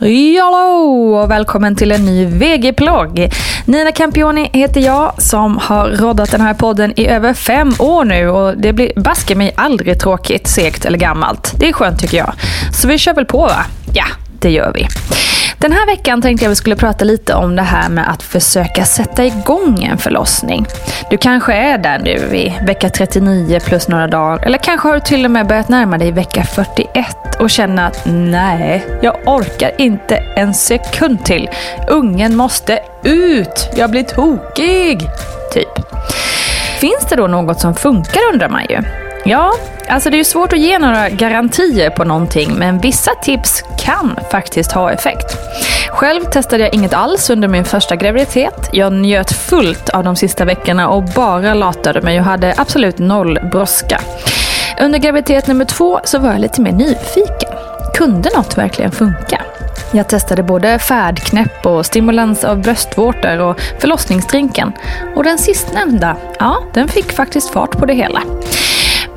Jallå och välkommen till en ny VG-plogg. Nina Campioni heter jag som har roddat den här podden i över fem år nu och det blir baske mig aldrig tråkigt, segt eller gammalt. Det är skönt tycker jag. Så vi kör väl på va? Ja, det gör vi. Den här veckan tänkte jag vi skulle prata lite om det här med att försöka sätta igång en förlossning. Du kanske är där nu i vecka 39 plus några dagar. Eller kanske har du till och med börjat närma dig vecka 41 och känner att nej, jag orkar inte en sekund till. Ungen måste ut! Jag blir tokig! Typ. Finns det då något som funkar undrar man ju. Ja, alltså det är ju svårt att ge några garantier på någonting men vissa tips kan faktiskt ha effekt. Själv testade jag inget alls under min första graviditet. Jag njöt fullt av de sista veckorna och bara latade mig och hade absolut noll brådska. Under graviditet nummer två så var jag lite mer nyfiken. Kunde något verkligen funka? Jag testade både färdknäpp och stimulans av bröstvårtor och förlossningsdrinken. Och den sistnämnda, ja, den fick faktiskt fart på det hela.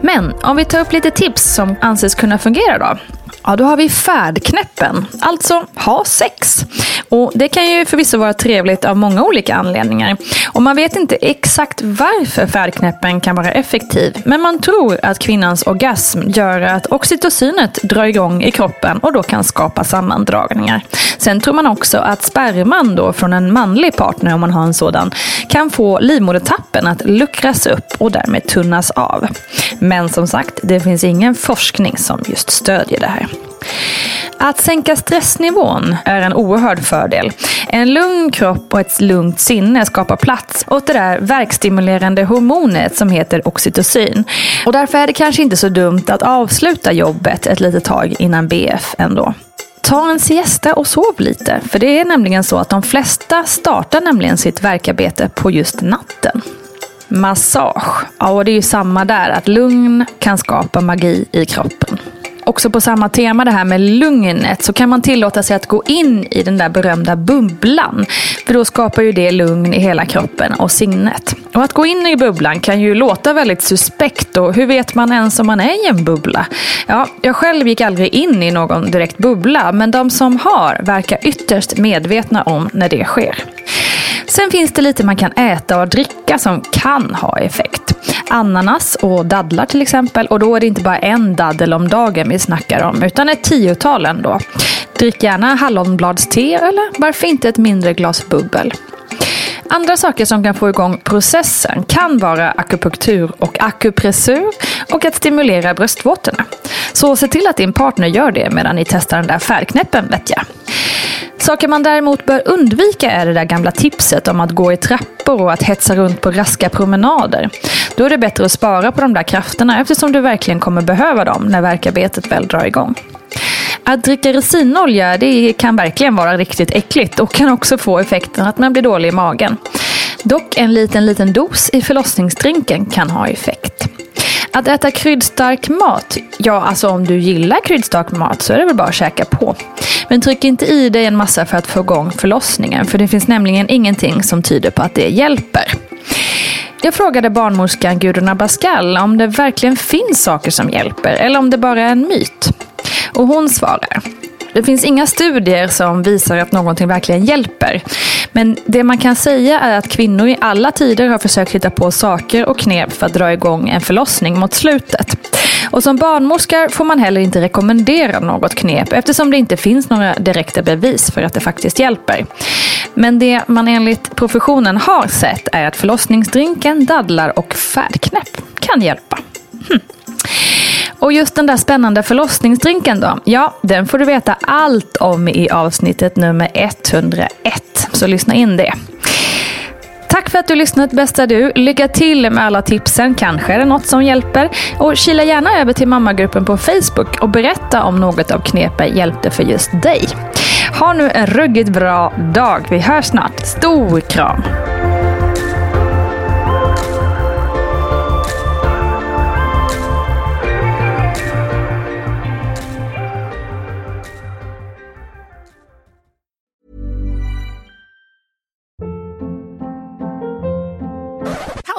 Men om vi tar upp lite tips som anses kunna fungera då. Ja, då har vi färdknäppen, alltså ha sex. Och Det kan ju förvisso vara trevligt av många olika anledningar. Och Man vet inte exakt varför färdknäppen kan vara effektiv. Men man tror att kvinnans orgasm gör att oxytocinet drar igång i kroppen och då kan skapa sammandragningar. Sen tror man också att sperman då från en manlig partner, om man har en sådan, kan få livmodertappen att luckras upp och därmed tunnas av. Men som sagt, det finns ingen forskning som just stödjer det här. Att sänka stressnivån är en oerhörd fördel. En lugn kropp och ett lugnt sinne skapar plats åt det där verkstimulerande hormonet som heter oxytocin. Och därför är det kanske inte så dumt att avsluta jobbet ett litet tag innan BF ändå. Ta en siesta och sov lite, för det är nämligen så att de flesta startar nämligen sitt verkarbete på just natten. Massage, ja och det är ju samma där, att lugn kan skapa magi i kroppen. Också på samma tema, det här med lugnet, så kan man tillåta sig att gå in i den där berömda bubblan. För då skapar ju det lugn i hela kroppen och sinnet. Och att gå in i bubblan kan ju låta väldigt suspekt och hur vet man ens om man är i en bubbla? Ja, jag själv gick aldrig in i någon direkt bubbla, men de som har verkar ytterst medvetna om när det sker. Sen finns det lite man kan äta och dricka som kan ha effekt. Ananas och dadlar till exempel. Och då är det inte bara en daddel om dagen vi snackar om, utan ett tiotal ändå. Drick gärna hallonbladste eller varför inte ett mindre glas bubbel. Andra saker som kan få igång processen kan vara akupunktur och akupressur och att stimulera bröstvårtorna. Så se till att din partner gör det medan ni testar den där färgknäppen vet jag. Saker man däremot bör undvika är det där gamla tipset om att gå i trappor och att hetsa runt på raska promenader. Då är det bättre att spara på de där krafterna eftersom du verkligen kommer behöva dem när verkarbetet väl drar igång. Att dricka resinolja det kan verkligen vara riktigt äckligt och kan också få effekten att man blir dålig i magen. Dock en liten, liten dos i förlossningsdrinken kan ha effekt. Att äta kryddstark mat, ja alltså om du gillar kryddstark mat så är det väl bara att käka på. Men tryck inte i dig en massa för att få igång förlossningen för det finns nämligen ingenting som tyder på att det hjälper. Jag frågade barnmorskan Gudrun Abascal om det verkligen finns saker som hjälper eller om det bara är en myt. Och hon svarar. Det finns inga studier som visar att någonting verkligen hjälper. Men det man kan säga är att kvinnor i alla tider har försökt hitta på saker och knep för att dra igång en förlossning mot slutet. Och som barnmorska får man heller inte rekommendera något knep eftersom det inte finns några direkta bevis för att det faktiskt hjälper. Men det man enligt professionen har sett är att förlossningsdrinken, dadlar och färdknäpp kan hjälpa. Hm. Och just den där spännande förlossningsdrinken då? Ja, den får du veta allt om i avsnittet nummer 101. Så lyssna in det. Tack för att du lyssnat bästa du. Lycka till med alla tipsen. Kanske är det något som hjälper. Och kila gärna över till mammagruppen på Facebook och berätta om något av knepen hjälpte för just dig. Ha nu en ruggigt bra dag. Vi hörs snart. Stor kram!